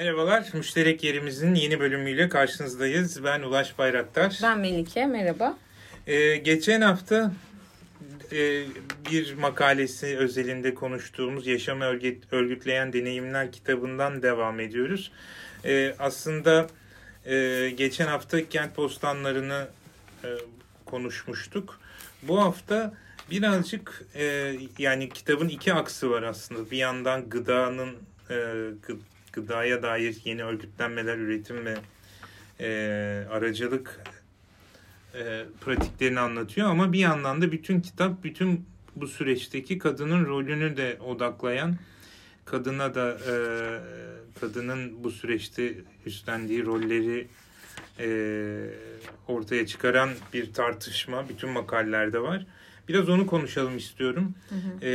Merhabalar, Müşterek Yerimizin yeni bölümüyle karşınızdayız. Ben Ulaş Bayraktar. Ben Melike, merhaba. Ee, geçen hafta e, bir makalesi özelinde konuştuğumuz Yaşamı Örgüt, Örgütleyen Deneyimler kitabından devam ediyoruz. Ee, aslında e, geçen hafta kent postanlarını e, konuşmuştuk. Bu hafta birazcık e, yani kitabın iki aksı var aslında. Bir yandan gıdanın e, gıdaya dair yeni örgütlenmeler, üretim ve e, aracılık e, pratiklerini anlatıyor ama bir yandan da bütün kitap bütün bu süreçteki kadının rolünü de odaklayan kadına da e, kadının bu süreçte üstlendiği rolleri e, ortaya çıkaran bir tartışma bütün makalelerde var. Biraz onu konuşalım istiyorum. Hı hı. E,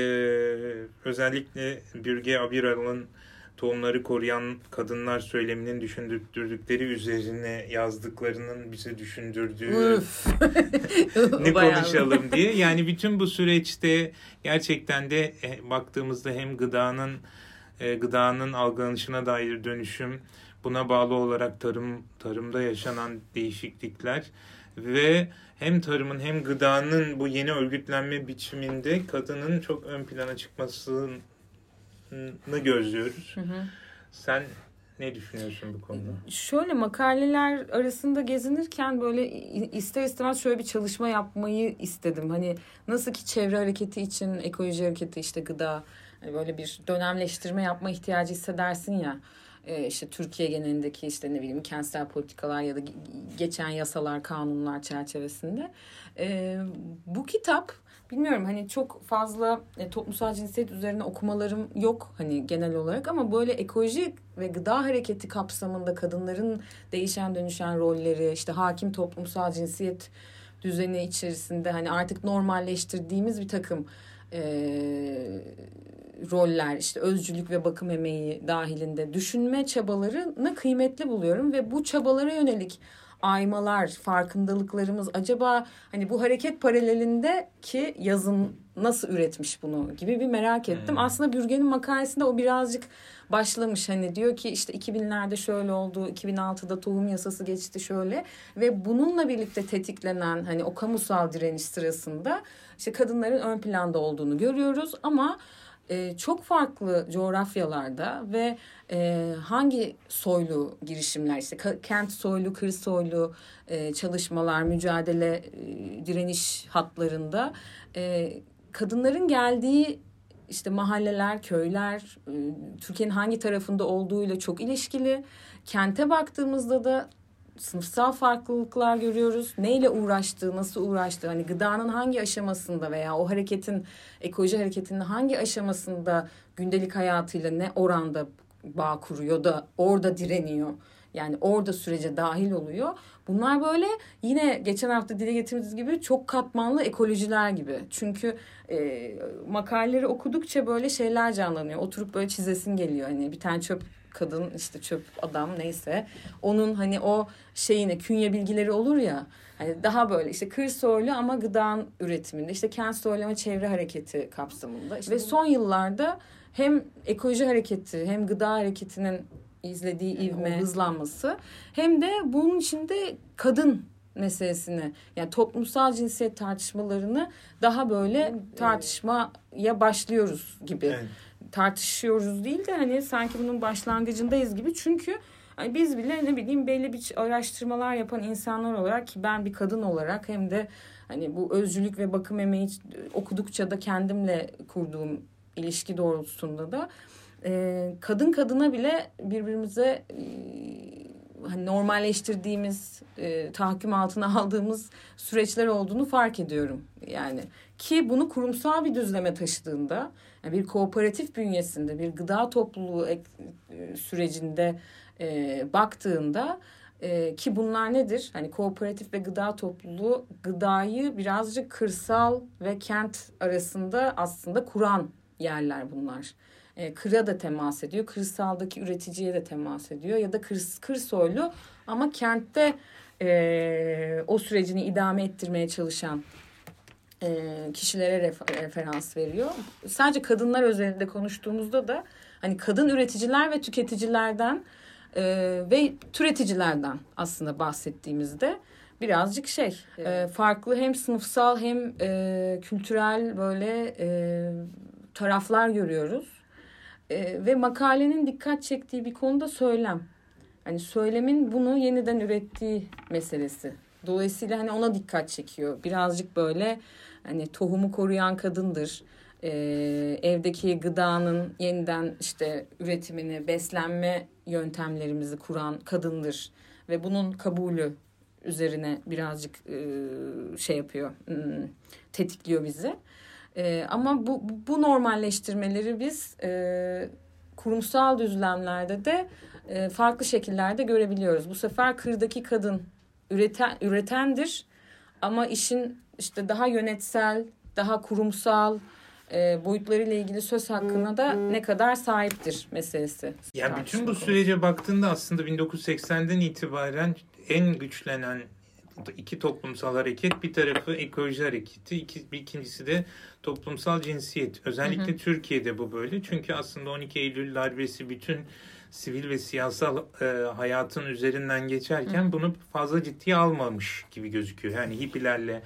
özellikle Bürge Abiral'ın tohumları koruyan kadınlar söyleminin düşündürdükleri üzerine yazdıklarının bize düşündürdüğü ne konuşalım? diye. Yani bütün bu süreçte gerçekten de e, baktığımızda hem gıdanın e, gıdanın algılanışına dair dönüşüm, buna bağlı olarak tarım tarımda yaşanan değişiklikler ve hem tarımın hem gıdanın bu yeni örgütlenme biçiminde kadının çok ön plana çıkmasının gözlüyoruz. Hı hı. Sen ne düşünüyorsun bu konuda? Şöyle makaleler arasında gezinirken böyle ister istemez şöyle bir çalışma yapmayı istedim. Hani nasıl ki çevre hareketi için ekoloji hareketi işte gıda hani böyle bir dönemleştirme yapma ihtiyacı hissedersin ya. E, işte Türkiye genelindeki işte ne bileyim kentsel politikalar ya da geçen yasalar, kanunlar çerçevesinde. E, bu kitap bilmiyorum hani çok fazla e, toplumsal cinsiyet üzerine okumalarım yok hani genel olarak. Ama böyle ekoloji ve gıda hareketi kapsamında kadınların değişen dönüşen rolleri işte hakim toplumsal cinsiyet düzeni içerisinde hani artık normalleştirdiğimiz bir takım e, roller işte özcülük ve bakım emeği dahilinde düşünme çabalarını kıymetli buluyorum. Ve bu çabalara yönelik aymalar, farkındalıklarımız acaba hani bu hareket paralelinde ki yazın nasıl üretmiş bunu gibi bir merak ettim. Hmm. Aslında Bürgen'in makalesinde o birazcık başlamış hani diyor ki işte 2000'lerde şöyle oldu, 2006'da tohum yasası geçti şöyle ve bununla birlikte tetiklenen hani o kamusal direniş sırasında işte kadınların ön planda olduğunu görüyoruz ama e, çok farklı coğrafyalarda ve e, hangi soylu girişimler işte kent soylu, kır soylu e, çalışmalar, mücadele, e, direniş hatlarında kadınların geldiği işte mahalleler, köyler, Türkiye'nin hangi tarafında olduğuyla çok ilişkili. Kente baktığımızda da sınıfsal farklılıklar görüyoruz. Neyle uğraştığı, nasıl uğraştığı, hani gıdanın hangi aşamasında veya o hareketin, ekoloji hareketinin hangi aşamasında gündelik hayatıyla ne oranda bağ kuruyor da orada direniyor. Yani orada sürece dahil oluyor. Bunlar böyle yine geçen hafta dile getirdiğimiz gibi çok katmanlı ekolojiler gibi. Çünkü e, makaleleri okudukça böyle şeyler canlanıyor. Oturup böyle çizesin geliyor. Hani bir tane çöp kadın işte çöp adam neyse onun hani o şeyine künye bilgileri olur ya hani daha böyle işte kır soylu ama gıda üretiminde işte kent soylu ama çevre hareketi kapsamında. İşte ve bu... son yıllarda hem ekoloji hareketi hem gıda hareketinin izlediği yani ivme, o... hızlanması hem de bunun içinde kadın meselesini yani toplumsal cinsiyet tartışmalarını daha böyle tartışmaya başlıyoruz gibi. Evet tartışıyoruz değil de hani sanki bunun başlangıcındayız gibi. Çünkü hani biz bile ne bileyim belli bir araştırmalar yapan insanlar olarak ki ben bir kadın olarak hem de hani bu özcülük ve bakım emeği okudukça da kendimle kurduğum ilişki doğrultusunda da kadın kadına bile birbirimize hani normalleştirdiğimiz, e, tahakküm altına aldığımız süreçler olduğunu fark ediyorum. Yani ki bunu kurumsal bir düzleme taşıdığında yani bir kooperatif bünyesinde bir gıda topluluğu e, sürecinde e, baktığında e, ki bunlar nedir? Hani kooperatif ve gıda topluluğu gıdayı birazcık kırsal ve kent arasında aslında kuran yerler bunlar. E, kıra da temas ediyor, kırsaldaki üreticiye de temas ediyor ya da kır, kır soylu ama kentte e, o sürecini idame ettirmeye çalışan e, kişilere refer, referans veriyor. Sadece kadınlar özelinde konuştuğumuzda da hani kadın üreticiler ve tüketicilerden e, ve türeticilerden aslında bahsettiğimizde birazcık şey evet. e, farklı hem sınıfsal hem e, kültürel böyle e, taraflar görüyoruz. E, ve makalenin dikkat çektiği bir konuda söylem. Hani söylemin bunu yeniden ürettiği meselesi. Dolayısıyla hani ona dikkat çekiyor. Birazcık böyle hani tohumu koruyan kadındır. Ee, evdeki gıdanın yeniden işte üretimini, beslenme yöntemlerimizi kuran kadındır. Ve bunun kabulü üzerine birazcık e, şey yapıyor, hmm, tetikliyor bizi. E, ama bu, bu normalleştirmeleri biz e, kurumsal düzlemlerde de e, farklı şekillerde görebiliyoruz. Bu sefer kırdaki kadın üreten üretendir ama işin işte daha yönetsel, daha kurumsal e, boyutlarıyla ilgili söz hakkına da ne kadar sahiptir meselesi. Yani bütün bu sürece baktığında aslında 1980'den itibaren en güçlenen iki toplumsal hareket. Bir tarafı ekoloji hareketi, iki, bir ikincisi de toplumsal cinsiyet. Özellikle hı hı. Türkiye'de bu böyle. Çünkü aslında 12 Eylül darbesi bütün sivil ve siyasal e, hayatın üzerinden geçerken hı. bunu fazla ciddiye almamış gibi gözüküyor. Yani hippilerle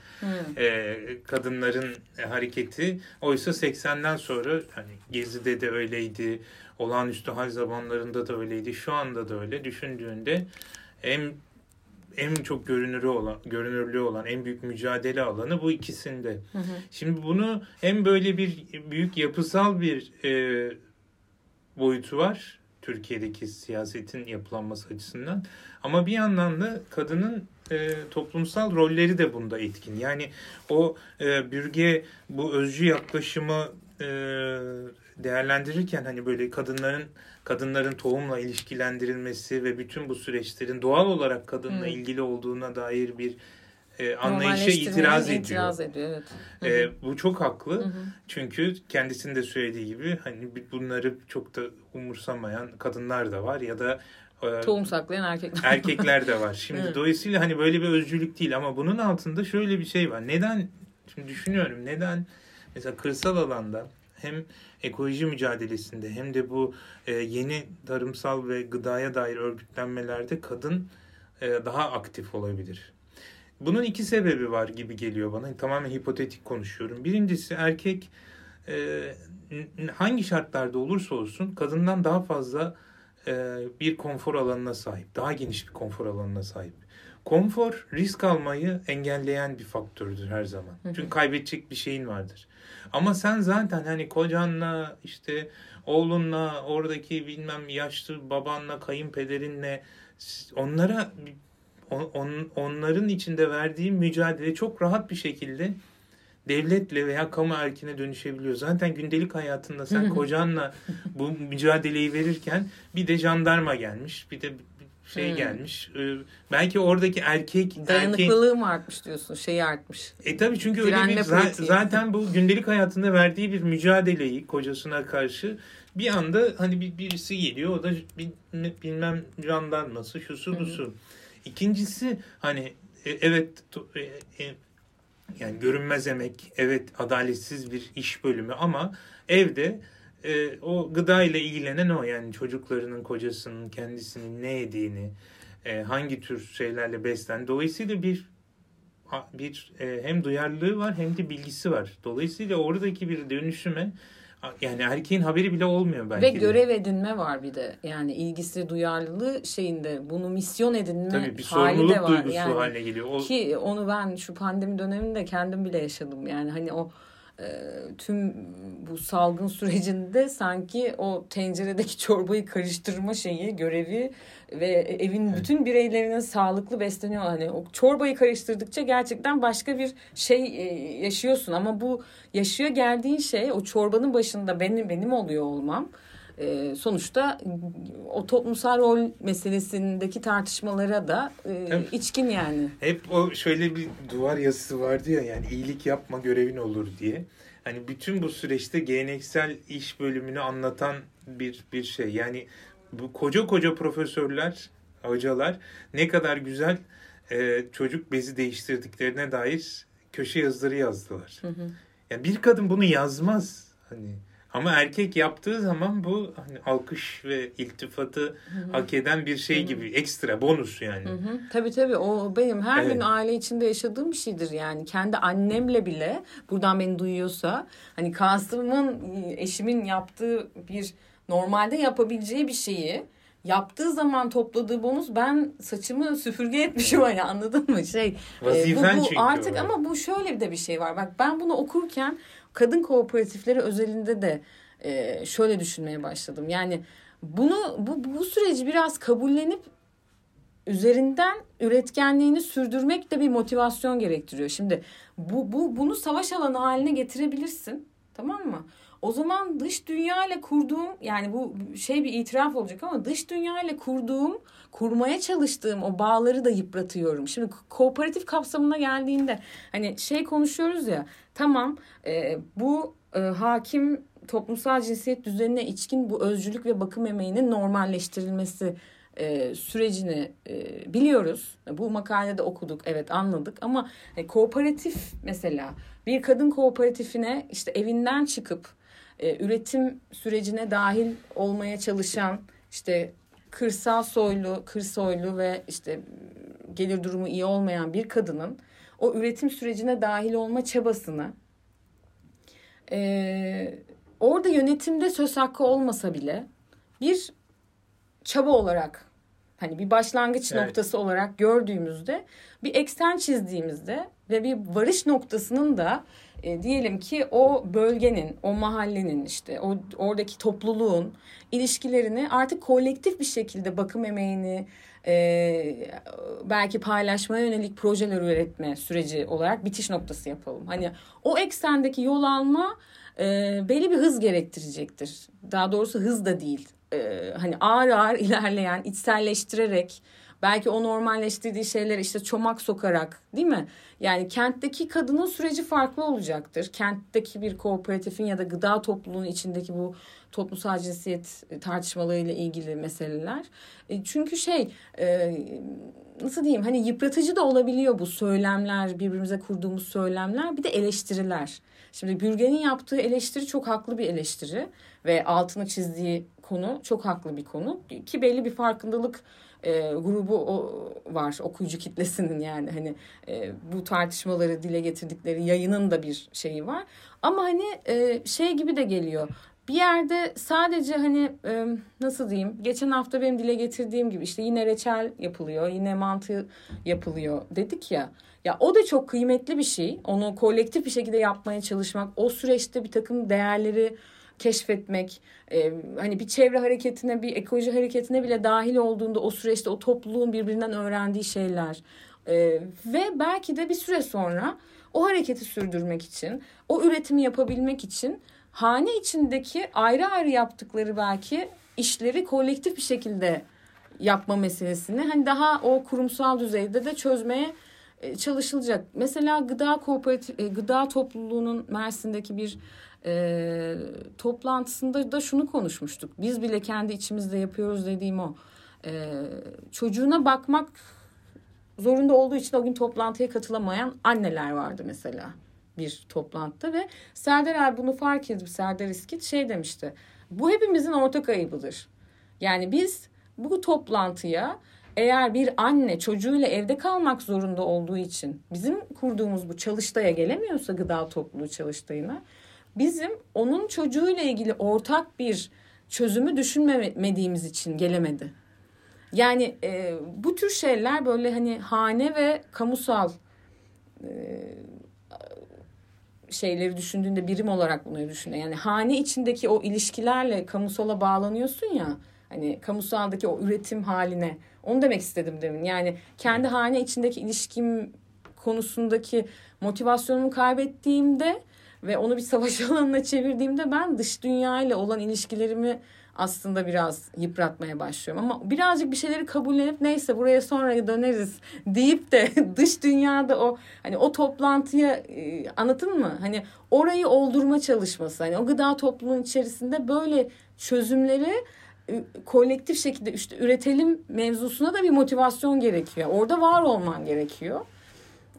e, kadınların e, hareketi oysa 80'den sonra hani Gezi'de de öyleydi, olağanüstü hal zamanlarında da öyleydi, şu anda da öyle düşündüğünde en en çok görünürü olan, görünürlüğü olan en büyük mücadele alanı bu ikisinde. Hı hı. Şimdi bunu hem böyle bir büyük yapısal bir e, boyutu var Türkiye'deki siyasetin yapılanması açısından. Ama bir yandan da kadının e, toplumsal rolleri de bunda etkin. Yani o e, bürge bu özcü yaklaşımı e, değerlendirirken hani böyle kadınların kadınların tohumla ilişkilendirilmesi ve bütün bu süreçlerin doğal olarak kadınla hmm. ilgili olduğuna dair bir e, anlayışa itiraz ediyor. itiraz ediyor evet. E, bu çok haklı. Hı hı. Çünkü kendisinin de söylediği gibi hani bunları çok da umursamayan kadınlar da var ya da e, tohum saklayan erkekler. Erkekler de var. Şimdi evet. dolayısıyla hani böyle bir özcülük değil ama bunun altında şöyle bir şey var. Neden şimdi düşünüyorum neden mesela kırsal alanda hem ekoloji mücadelesinde hem de bu e, yeni tarımsal ve gıdaya dair örgütlenmelerde kadın e, daha aktif olabilir. Bunun iki sebebi var gibi geliyor bana. Tamamen hipotetik konuşuyorum. Birincisi erkek e, hangi şartlarda olursa olsun kadından daha fazla e, bir konfor alanına sahip. Daha geniş bir konfor alanına sahip. Konfor risk almayı engelleyen bir faktördür her zaman. Çünkü kaybedecek bir şeyin vardır. Ama sen zaten hani kocanla işte oğlunla oradaki bilmem yaşlı babanla kayınpederinle onlara on, onların içinde verdiğin mücadele çok rahat bir şekilde devletle veya kamu erkine dönüşebiliyor. Zaten gündelik hayatında sen kocanla bu mücadeleyi verirken bir de jandarma gelmiş, bir de şey hmm. gelmiş. Ee, belki oradaki erkek dayanıklılığı erkek... mı artmış diyorsun? Şey artmış. E tabii çünkü öyle bir za- zaten bu gündelik hayatında verdiği bir mücadeleyi kocasına karşı bir anda hani bir birisi geliyor o da bilmem jandarması şusu busu. Hmm. İkincisi hani e, evet e, e, yani görünmez emek, evet adaletsiz bir iş bölümü ama evde e, o gıda ile ilgilenen o yani çocuklarının, kocasının, kendisinin ne yediğini, e, hangi tür şeylerle beslen. Dolayısıyla bir bir e, hem duyarlılığı var hem de bilgisi var. Dolayısıyla oradaki bir dönüşüme yani erkeğin haberi bile olmuyor belki. Ve görev edinme var bir de. Yani ilgisi, duyarlılığı şeyinde bunu misyon edinme Tabii bir hali de var. duygusu yani, haline geliyor. O... Ki onu ben şu pandemi döneminde kendim bile yaşadım. Yani hani o tüm bu salgın sürecinde sanki o tenceredeki çorbayı karıştırma şeyi görevi ve evin bütün bireylerinin sağlıklı besleniyor. Hani o çorbayı karıştırdıkça gerçekten başka bir şey e, yaşıyorsun. Ama bu yaşıyor geldiğin şey o çorbanın başında benim benim oluyor olmam e, sonuçta o toplumsal rol meselesindeki tartışmalara da e, içkin yani. Hep o şöyle bir duvar yazısı vardı ya yani iyilik yapma görevin olur diye. Hani bütün bu süreçte geleneksel iş bölümünü anlatan bir bir şey. Yani bu koca koca profesörler, hocalar ne kadar güzel e, çocuk bezi değiştirdiklerine dair köşe yazıları yazdılar. Hı hı. Yani bir kadın bunu yazmaz. Hani Ama erkek yaptığı zaman bu hani alkış ve iltifatı Hı-hı. hak eden bir şey Hı-hı. gibi ekstra bonus yani. Hı-hı. Tabii tabii o benim her evet. gün aile içinde yaşadığım bir şeydir yani. Kendi annemle bile buradan beni duyuyorsa hani Kasım'ın eşimin yaptığı bir normalde yapabileceği bir şeyi yaptığı zaman topladığı bonus ben saçımı süpürge etmişim hani anladın mı şey Vazifen e, bu, bu artık ama bu şöyle de bir şey var bak ben bunu okurken kadın kooperatifleri özelinde de e, şöyle düşünmeye başladım yani bunu bu bu süreci biraz kabullenip üzerinden üretkenliğini sürdürmek de bir motivasyon gerektiriyor. Şimdi bu, bu bunu savaş alanı haline getirebilirsin. Tamam mı? O zaman dış dünya ile kurduğum yani bu şey bir itiraf olacak ama dış dünya ile kurduğum, kurmaya çalıştığım o bağları da yıpratıyorum. Şimdi kooperatif kapsamına geldiğinde hani şey konuşuyoruz ya tamam e, bu e, hakim toplumsal cinsiyet düzenine içkin bu özcülük ve bakım emeğinin normalleştirilmesi e, sürecini e, biliyoruz. Bu makalede okuduk, evet anladık ama e, kooperatif mesela bir kadın kooperatifine işte evinden çıkıp e, üretim sürecine dahil olmaya çalışan işte kırsal soylu, kır soylu ve işte gelir durumu iyi olmayan bir kadının o üretim sürecine dahil olma çabasını e, orada yönetimde söz hakkı olmasa bile bir çaba olarak hani bir başlangıç evet. noktası olarak gördüğümüzde bir eksen çizdiğimizde ve bir varış noktasının da e, diyelim ki o bölgenin, o mahallenin işte o oradaki topluluğun ilişkilerini artık kolektif bir şekilde bakım emeğini e, belki paylaşmaya yönelik projeler üretme süreci olarak bitiş noktası yapalım. Hani o eksendeki yol alma e, belli bir hız gerektirecektir. Daha doğrusu hız da değil. E, hani ağır ağır ilerleyen, içselleştirerek Belki o normalleştirdiği şeyler işte çomak sokarak değil mi? Yani kentteki kadının süreci farklı olacaktır. Kentteki bir kooperatifin ya da gıda topluluğunun içindeki bu toplumsal cinsiyet tartışmalarıyla ilgili meseleler. E, çünkü şey e, nasıl diyeyim hani yıpratıcı da olabiliyor bu söylemler birbirimize kurduğumuz söylemler bir de eleştiriler. Şimdi Bürgen'in yaptığı eleştiri çok haklı bir eleştiri ve altını çizdiği konu çok haklı bir konu. Ki belli bir farkındalık e, grubu o, var okuyucu kitlesinin yani. Hani e, bu tartışmaları dile getirdikleri yayının da bir şeyi var. Ama hani e, şey gibi de geliyor. Bir yerde sadece hani e, nasıl diyeyim geçen hafta benim dile getirdiğim gibi işte yine reçel yapılıyor yine mantı yapılıyor dedik ya ya o da çok kıymetli bir şey. Onu kolektif bir şekilde yapmaya çalışmak o süreçte bir takım değerleri keşfetmek, e, hani bir çevre hareketine, bir ekoloji hareketine bile dahil olduğunda o süreçte o topluluğun birbirinden öğrendiği şeyler e, ve belki de bir süre sonra o hareketi sürdürmek için, o üretimi yapabilmek için hane içindeki ayrı ayrı yaptıkları belki işleri kolektif bir şekilde yapma meselesini hani daha o kurumsal düzeyde de çözmeye çalışılacak. Mesela gıda kooperatif, e, gıda topluluğunun Mersin'deki bir e, toplantısında da şunu konuşmuştuk. Biz bile kendi içimizde yapıyoruz dediğim o. E, çocuğuna bakmak zorunda olduğu için o gün toplantıya katılamayan anneler vardı mesela bir toplantıda ve Serdar abi bunu fark edip Serdar İskit şey demişti. Bu hepimizin ortak ayıbıdır. Yani biz bu toplantıya eğer bir anne çocuğuyla evde kalmak zorunda olduğu için bizim kurduğumuz bu çalıştaya gelemiyorsa gıda topluluğu çalıştayına bizim onun çocuğuyla ilgili ortak bir çözümü düşünmediğimiz için gelemedi. Yani e, bu tür şeyler böyle hani hane ve kamusal e, şeyleri düşündüğünde birim olarak bunu düşünüyor. Yani hane içindeki o ilişkilerle kamusala bağlanıyorsun ya. Hani kamusaldaki o üretim haline. Onu demek istedim demin. Yani kendi hane içindeki ilişkim konusundaki motivasyonumu kaybettiğimde ve onu bir savaş alanına çevirdiğimde ben dış dünya ile olan ilişkilerimi aslında biraz yıpratmaya başlıyorum. Ama birazcık bir şeyleri kabullenip neyse buraya sonra döneriz deyip de dış dünyada o hani o toplantıya e, anladın mı? Hani orayı oldurma çalışması. Hani o gıda toplumunun içerisinde böyle çözümleri kolektif şekilde işte üretelim mevzusuna da bir motivasyon gerekiyor. Orada var olman gerekiyor.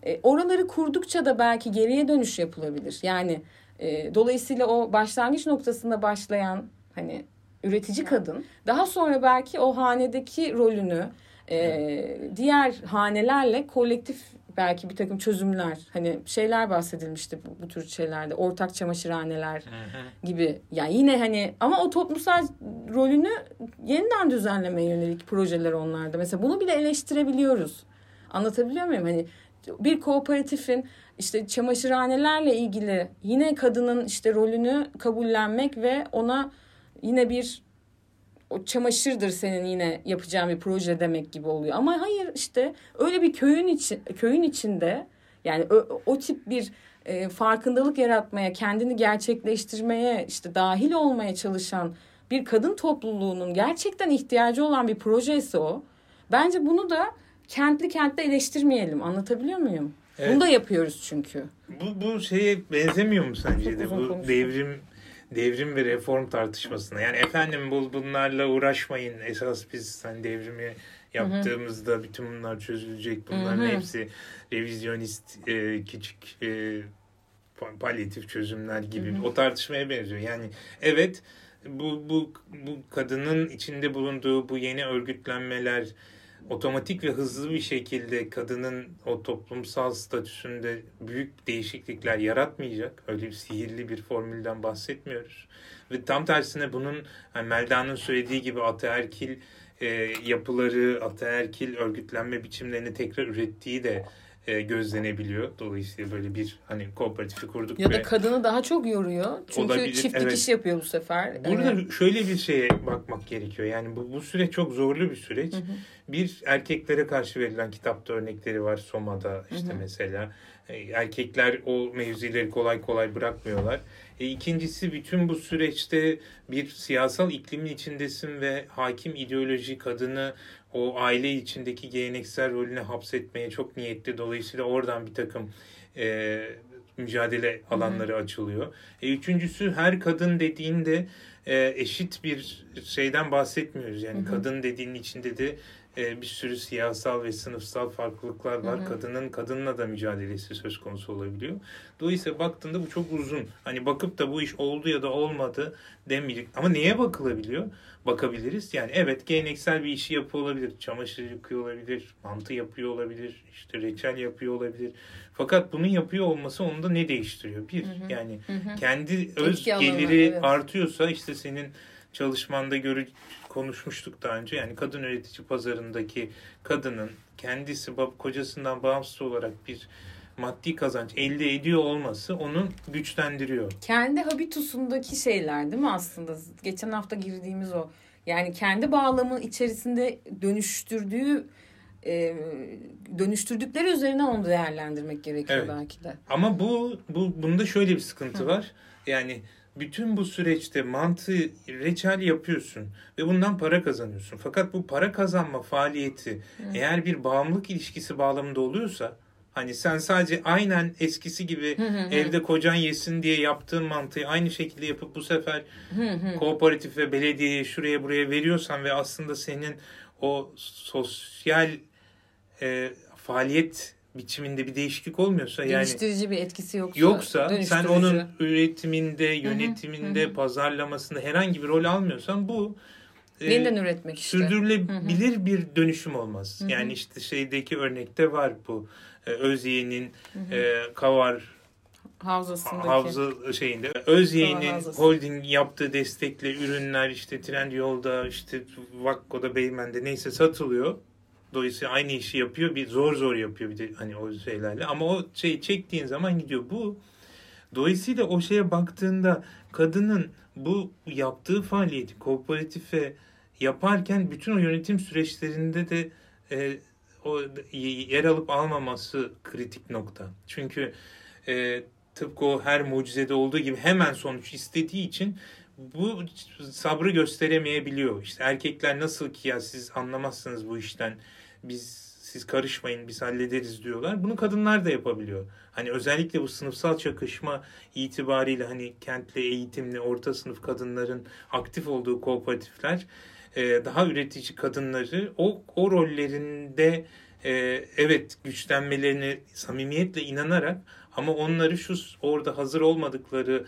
E, oraları kurdukça da belki geriye dönüş yapılabilir. Yani E, dolayısıyla o başlangıç noktasında başlayan hani üretici kadın daha sonra belki o hanedeki rolünü e, diğer hanelerle kolektif belki bir takım çözümler hani şeyler bahsedilmişti bu, bu tür şeylerde ortak çamaşırhaneler gibi. Yani yine hani ama o toplumsal rolünü yeniden düzenlemeye yönelik projeler onlarda. Mesela bunu bile eleştirebiliyoruz. Anlatabiliyor muyum? Hani bir kooperatifin işte çamaşırhanelerle ilgili yine kadının işte rolünü kabullenmek ve ona yine bir o çamaşırdır senin yine yapacağın bir proje demek gibi oluyor. Ama hayır işte öyle bir köyün için köyün içinde yani o, o tip bir e, farkındalık yaratmaya, kendini gerçekleştirmeye, işte dahil olmaya çalışan bir kadın topluluğunun gerçekten ihtiyacı olan bir projesi o. Bence bunu da kentli kentte eleştirmeyelim. Anlatabiliyor muyum? Evet. Bunu da yapıyoruz çünkü. Bu, bu şeye benzemiyor mu sence de? Bu devrim devrim ve reform tartışmasına. Yani efendim bu bunlarla uğraşmayın. Esas biz hani devrimi yaptığımızda Hı-hı. bütün bunlar çözülecek. Bunların Hı-hı. hepsi revizyonist e, küçük e, palyatif çözümler gibi Hı-hı. o tartışmaya benziyor. Yani evet bu bu bu kadının içinde bulunduğu bu yeni örgütlenmeler otomatik ve hızlı bir şekilde kadının o toplumsal statüsünde büyük değişiklikler yaratmayacak. Öyle bir sihirli bir formülden bahsetmiyoruz. Ve tam tersine bunun yani Melda'nın söylediği gibi ataerkil e, yapıları, ataerkil örgütlenme biçimlerini tekrar ürettiği de e, gözlenebiliyor. Dolayısıyla böyle bir hani kooperatifi kurduk. Ya ve da kadını daha çok yoruyor. Çünkü olabilir. çift evet. dikiş yapıyor bu sefer. Burada evet. şöyle bir şeye bakmak gerekiyor. Yani bu, bu süreç çok zorlu bir süreç. Hı hı. Bir erkeklere karşı verilen kitapta örnekleri var Soma'da işte hı hı. mesela. E, erkekler o mevzileri kolay kolay bırakmıyorlar. E, ikincisi bütün bu süreçte bir siyasal iklimin içindesin ve hakim ideoloji kadını o aile içindeki geleneksel rolüne hapsetmeye çok niyetli. Dolayısıyla oradan bir takım e, mücadele alanları Hı-hı. açılıyor. E, üçüncüsü her kadın dediğinde e, eşit bir şeyden bahsetmiyoruz. Yani Hı-hı. kadın dediğin içinde de e, bir sürü siyasal ve sınıfsal farklılıklar var. Hı hı. Kadının kadınla da mücadelesi söz konusu olabiliyor. Dolayısıyla baktığında bu çok uzun. Hani bakıp da bu iş oldu ya da olmadı demeyecek. Ama neye bakılabiliyor? Bakabiliriz. Yani evet geleneksel bir işi yapıyor olabilir. Çamaşır yıkıyor olabilir. Mantı yapıyor olabilir. işte reçel yapıyor olabilir. Fakat bunun yapıyor olması onda ne değiştiriyor? Bir, hı hı. yani hı hı. kendi öz Etki geliri evet. artıyorsa işte senin çalışmanda görü konuşmuştuk daha önce. Yani kadın üretici pazarındaki kadının kendisi kocasından bağımsız olarak bir maddi kazanç elde ediyor olması onu güçlendiriyor. Kendi habitusundaki şeyler değil mi aslında? Geçen hafta girdiğimiz o. Yani kendi bağlamı içerisinde dönüştürdüğü e, dönüştürdükleri üzerine onu değerlendirmek gerekiyor evet. belki de. Ama bu bu bunda şöyle bir sıkıntı Hı. var. Yani bütün bu süreçte mantı reçel yapıyorsun ve bundan para kazanıyorsun. Fakat bu para kazanma faaliyeti Hı. eğer bir bağımlılık ilişkisi bağlamında oluyorsa hani sen sadece aynen eskisi gibi hı hı. evde kocan yesin diye yaptığın mantığı aynı şekilde yapıp bu sefer hı hı. kooperatif ve belediyeye şuraya buraya veriyorsan ve aslında senin o sosyal e, faaliyet biçiminde bir değişiklik olmuyorsa yani geliştirici bir etkisi yoksa yoksa sen onun üretiminde, yönetiminde, hı hı. pazarlamasında herhangi bir rol almıyorsan bu e, yeniden e, üretmek işte. Sürdürülebilir hı hı. bir dönüşüm olmaz. Hı hı. Yani işte şeydeki örnekte var bu e, Özyeğin'in e, Kavar havzasındaki havza şeyinde Özyeğin'in holding yaptığı destekle ürünler işte Trendyol'da işte Vakko'da Beymen'de neyse satılıyor. Dolayısıyla aynı işi yapıyor. Bir zor zor yapıyor bir de hani o şeylerle. Ama o şeyi çektiğin zaman gidiyor. Bu dolayısıyla o şeye baktığında kadının bu yaptığı faaliyeti kooperatife yaparken bütün o yönetim süreçlerinde de e, o yer alıp almaması kritik nokta. Çünkü e, tıpkı o her mucizede olduğu gibi hemen sonuç istediği için bu sabrı gösteremeyebiliyor. İşte erkekler nasıl ki ya siz anlamazsınız bu işten biz siz karışmayın biz hallederiz diyorlar. Bunu kadınlar da yapabiliyor. Hani özellikle bu sınıfsal çakışma itibariyle hani kentli eğitimli orta sınıf kadınların aktif olduğu kooperatifler e, daha üretici kadınları o, o rollerinde e, evet güçlenmelerini samimiyetle inanarak ama onları şu orada hazır olmadıkları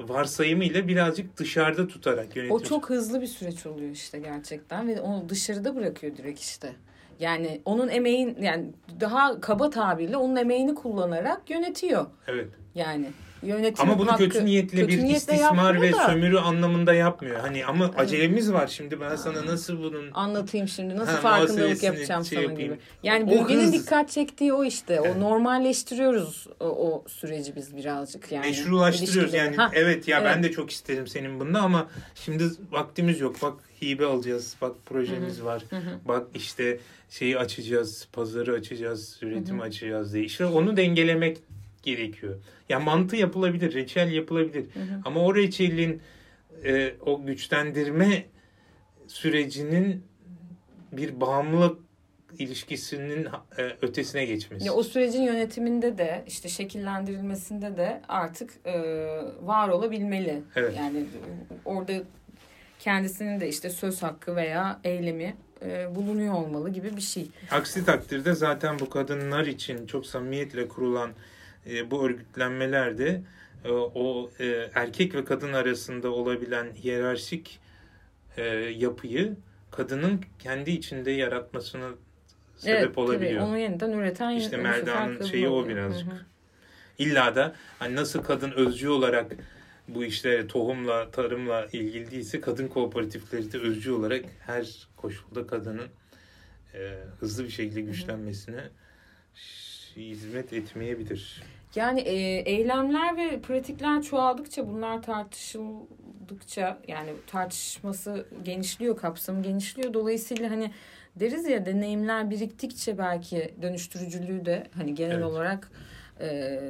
varsayımıyla birazcık dışarıda tutarak yönetiyor. O çok hızlı bir süreç oluyor işte gerçekten ve onu dışarıda bırakıyor direkt işte. Yani onun emeğin yani daha kaba tabirle onun emeğini kullanarak yönetiyor. Evet. Yani yönetim Ama bunu hakkı, kötü niyetle kötü bir niyetle istismar ve da. sömürü anlamında yapmıyor. Hani ama evet. acelemiz var şimdi ben sana nasıl bunun anlatayım şimdi nasıl ha, farkındalık yapacağım şey sana yapayım. gibi. Yani bölgenin dikkat çektiği o işte. O normalleştiriyoruz o, o süreci biz birazcık yani. Meşrulaştırıyoruz yani. Ha. Evet ya evet. ben de çok isterim senin bunda ama şimdi vaktimiz yok. Bak hibe alacağız. Bak projemiz var. Bak işte şeyi açacağız, pazarı açacağız, üretimi Hı-hı. açacağız diye. İşte onu dengelemek gerekiyor. Ya yani mantı yapılabilir, reçel yapılabilir. Hı hı. Ama o reçelin e, o güçlendirme sürecinin bir bağımlılık ilişkisinin e, ötesine geçmesi. Ya o sürecin yönetiminde de işte şekillendirilmesinde de artık e, var olabilmeli. Evet. Yani orada kendisinin de işte söz hakkı veya eylemi e, bulunuyor olmalı gibi bir şey. Aksi takdirde zaten bu kadınlar için çok samimiyetle kurulan e, bu örgütlenmelerde e, o e, erkek ve kadın arasında olabilen hiyerarşik e, yapıyı kadının kendi içinde yaratmasına sebep evet, olabiliyor. Tabii, onu yeniden üreten İşte Merda'nın şeyi o birazcık. Hı hı. İlla da hani nasıl kadın özcü olarak bu işte tohumla, tarımla ilgili değilse kadın kooperatifleri de özcü olarak her koşulda kadının e, hızlı bir şekilde güçlenmesine hizmet etmeyebilir. Yani e, eylemler ve pratikler çoğaldıkça bunlar tartışıldıkça yani tartışması genişliyor, kapsamı genişliyor. Dolayısıyla hani deriz ya deneyimler biriktikçe belki dönüştürücülüğü de hani genel evet. olarak e,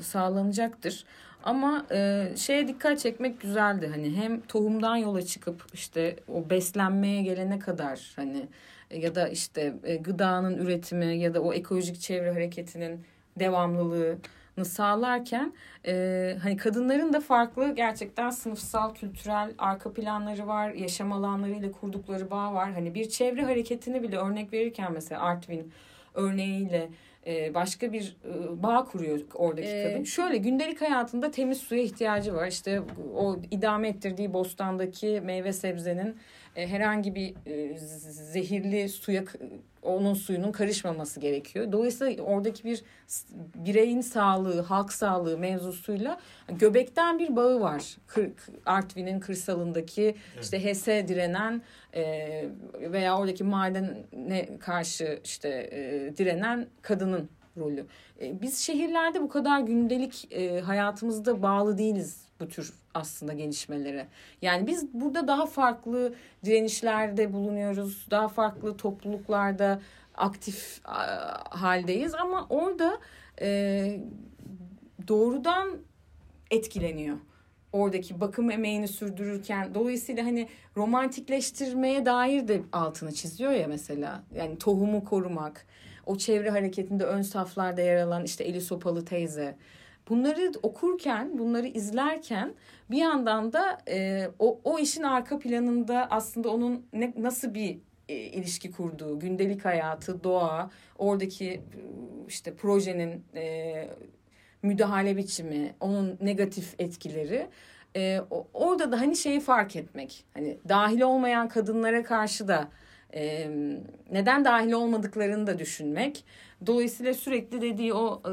sağlanacaktır. Ama e, şeye dikkat çekmek güzeldi. Hani hem tohumdan yola çıkıp işte o beslenmeye gelene kadar hani ya da işte e, gıdanın üretimi ya da o ekolojik çevre hareketinin devamlılığı sağlarken e, hani kadınların da farklı gerçekten sınıfsal, kültürel arka planları var, yaşam alanlarıyla kurdukları bağ var. Hani bir çevre hareketini bile örnek verirken mesela Artvin örneğiyle e, başka bir e, bağ kuruyor oradaki ee, kadın. Şöyle gündelik hayatında temiz suya ihtiyacı var. İşte o idame ettirdiği bostandaki meyve sebzenin e, herhangi bir e, zehirli suya onun suyunun karışmaması gerekiyor. Dolayısıyla oradaki bir bireyin sağlığı, halk sağlığı mevzusuyla göbekten bir bağı var. Kır, Artvin'in kırsalındaki evet. işte HES direnen veya oradaki madene karşı işte direnen kadının rolü. Biz şehirlerde bu kadar gündelik hayatımızda bağlı değiliz bu tür aslında gelişmelere. Yani biz burada daha farklı direnişlerde bulunuyoruz. Daha farklı topluluklarda aktif haldeyiz ama orada doğrudan etkileniyor. Oradaki bakım emeğini sürdürürken dolayısıyla hani romantikleştirmeye dair de altını çiziyor ya mesela. Yani tohumu korumak, o çevre hareketinde ön saflarda yer alan işte Eli Sopalı teyze bunları okurken, bunları izlerken bir yandan da e, o, o işin arka planında aslında onun ne, nasıl bir e, ilişki kurduğu, gündelik hayatı, doğa, oradaki işte projenin e, müdahale biçimi, onun negatif etkileri e, orada da hani şeyi fark etmek. Hani dahil olmayan kadınlara karşı da e, neden dahil olmadıklarını da düşünmek. Dolayısıyla sürekli dediği o e,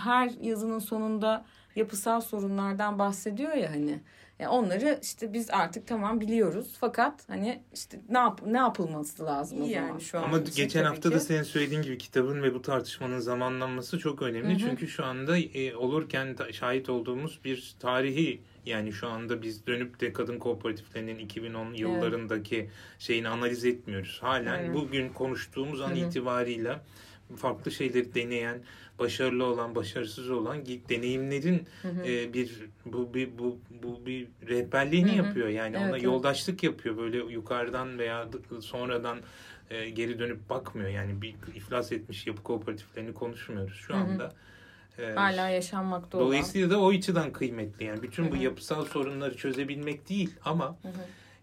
her yazının sonunda yapısal sorunlardan bahsediyor ya hani. Yani onları işte biz artık tamam biliyoruz fakat hani işte ne yap ne yapılması lazım o yani zaman şu an. Ama geçen hafta ki. da senin söylediğin gibi kitabın ve bu tartışmanın zamanlanması çok önemli. Hı hı. Çünkü şu anda e, olurken şahit olduğumuz bir tarihi yani şu anda biz dönüp de kadın kooperatiflerinin 2010 yıllarındaki evet. şeyini analiz etmiyoruz. Halen evet. bugün konuştuğumuz an Hı-hı. itibarıyla farklı şeyleri deneyen, başarılı olan, başarısız olan deneyimlerin hı hı. E, bir bu bir bu bu bir rehberliğini hı hı. yapıyor. Yani evet, ona evet. yoldaşlık yapıyor. Böyle yukarıdan veya sonradan e, geri dönüp bakmıyor. Yani bir iflas etmiş yapı kooperatiflerini konuşmuyoruz şu anda. Hı hı Hala yaşanmakta Dolayısıyla olan. da o açıdan kıymetli. Yani bütün Hı-hı. bu yapısal sorunları çözebilmek değil ama Hı-hı.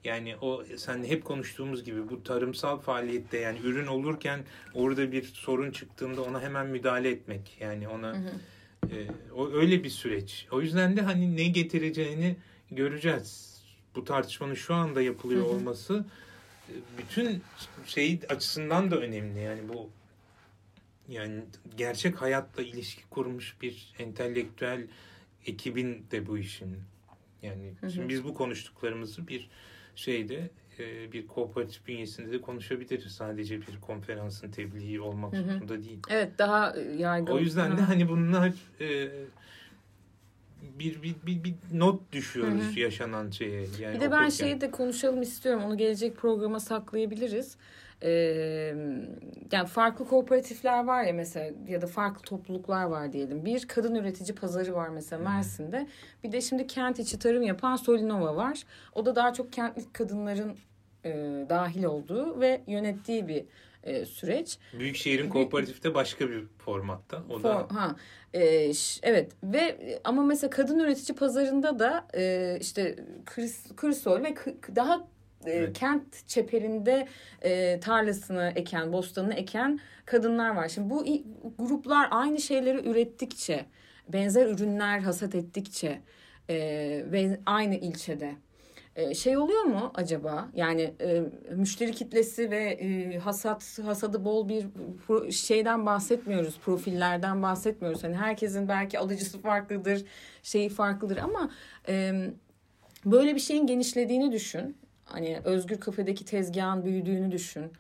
Yani o sen hep konuştuğumuz gibi bu tarımsal faaliyette yani ürün olurken orada bir sorun çıktığında ona hemen müdahale etmek. Yani ona Hı hı. e, o öyle bir süreç. O yüzden de hani ne getireceğini göreceğiz. Bu tartışmanın şu anda yapılıyor Hı hı. olması e, bütün şey açısından da önemli. Yani bu yani gerçek hayatla ilişki kurmuş bir entelektüel ekibin de bu işin. Yani Hı hı. şimdi biz bu konuştuklarımızı bir şeyde e, bir kooperatif bünyesinde de konuşabiliriz. Sadece bir konferansın tebliği olmak Hı hı. zorunda değil. Evet daha yaygın. O yüzden de Hı. hani bunlar e, bir, bir, bir, bir not düşüyoruz Hı hı. yaşanan şeye. Yani Bir de ben okurken. şeyi de konuşalım istiyorum. Onu gelecek programa saklayabiliriz. Ee, yani farklı kooperatifler var ya mesela ya da farklı topluluklar var diyelim. Bir kadın üretici pazarı var mesela Mersin'de. Bir de şimdi kent içi tarım yapan Solinova var. O da daha çok kentlik kadınların e, dahil olduğu ve yönettiği bir e, süreç. Büyükşehir'in kooperatifte başka bir formatta. O da For- ha e, evet ve ama mesela kadın üretici pazarında da e, işte kris, krisol ve daha e, Evet. kent çeperinde e, tarlasını eken, bostanını eken kadınlar var. Şimdi bu gruplar aynı şeyleri ürettikçe, benzer ürünler hasat ettikçe e, ve aynı ilçede şey oluyor mu acaba? Yani e, müşteri kitlesi ve e, hasat hasadı bol bir pro- şeyden bahsetmiyoruz, profillerden bahsetmiyoruz. Hani herkesin belki alıcısı farklıdır, şeyi farklıdır ama e, böyle bir şeyin genişlediğini düşün. Hani Özgür Kafe'deki tezgahın büyüdüğünü düşün.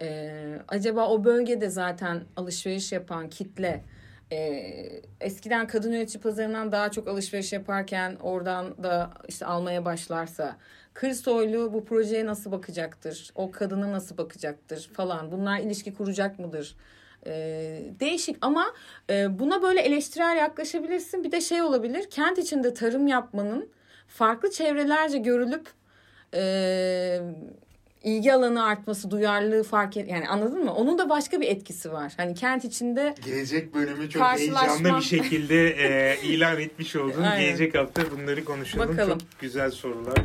E, acaba o bölgede zaten alışveriş yapan kitle e, eskiden kadın üretici pazarından daha çok alışveriş yaparken oradan da işte almaya başlarsa Kırsoylu bu projeye nasıl bakacaktır? O kadına nasıl bakacaktır falan. Bunlar ilişki kuracak mıdır? E, değişik ama e, buna böyle eleştirel yaklaşabilirsin. Bir de şey olabilir. Kent içinde tarım yapmanın farklı çevrelerce görülüp e, ilgi alanı artması, duyarlılığı fark et yani anladın mı? Onun da başka bir etkisi var. Hani kent içinde Gelecek bölümü çok Karşılaşma. heyecanlı bir şekilde e, ilan etmiş oldun. Aynen. Gelecek hafta bunları konuşalım. Bakalım. Çok güzel sorular.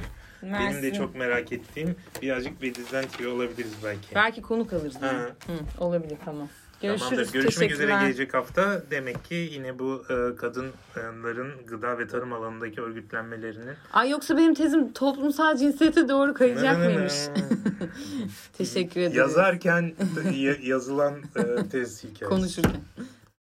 Benim de Mersin- çok merak ettiğim birazcık Bediz'den tüyo olabiliriz belki. belki konuk alırız. Ha. Hı, olabilir tamam. Görüşürüz. Tamamdır. Görüşmek üzere gelecek hafta. Demek ki yine bu e, kadınların gıda ve tarım alanındaki örgütlenmelerinin Ay yoksa benim tezim toplumsal cinsiyete doğru kayacak mıymış? Teşekkür ederim. yazarken ya- yazılan e, tez hikayesi. Konuşurken.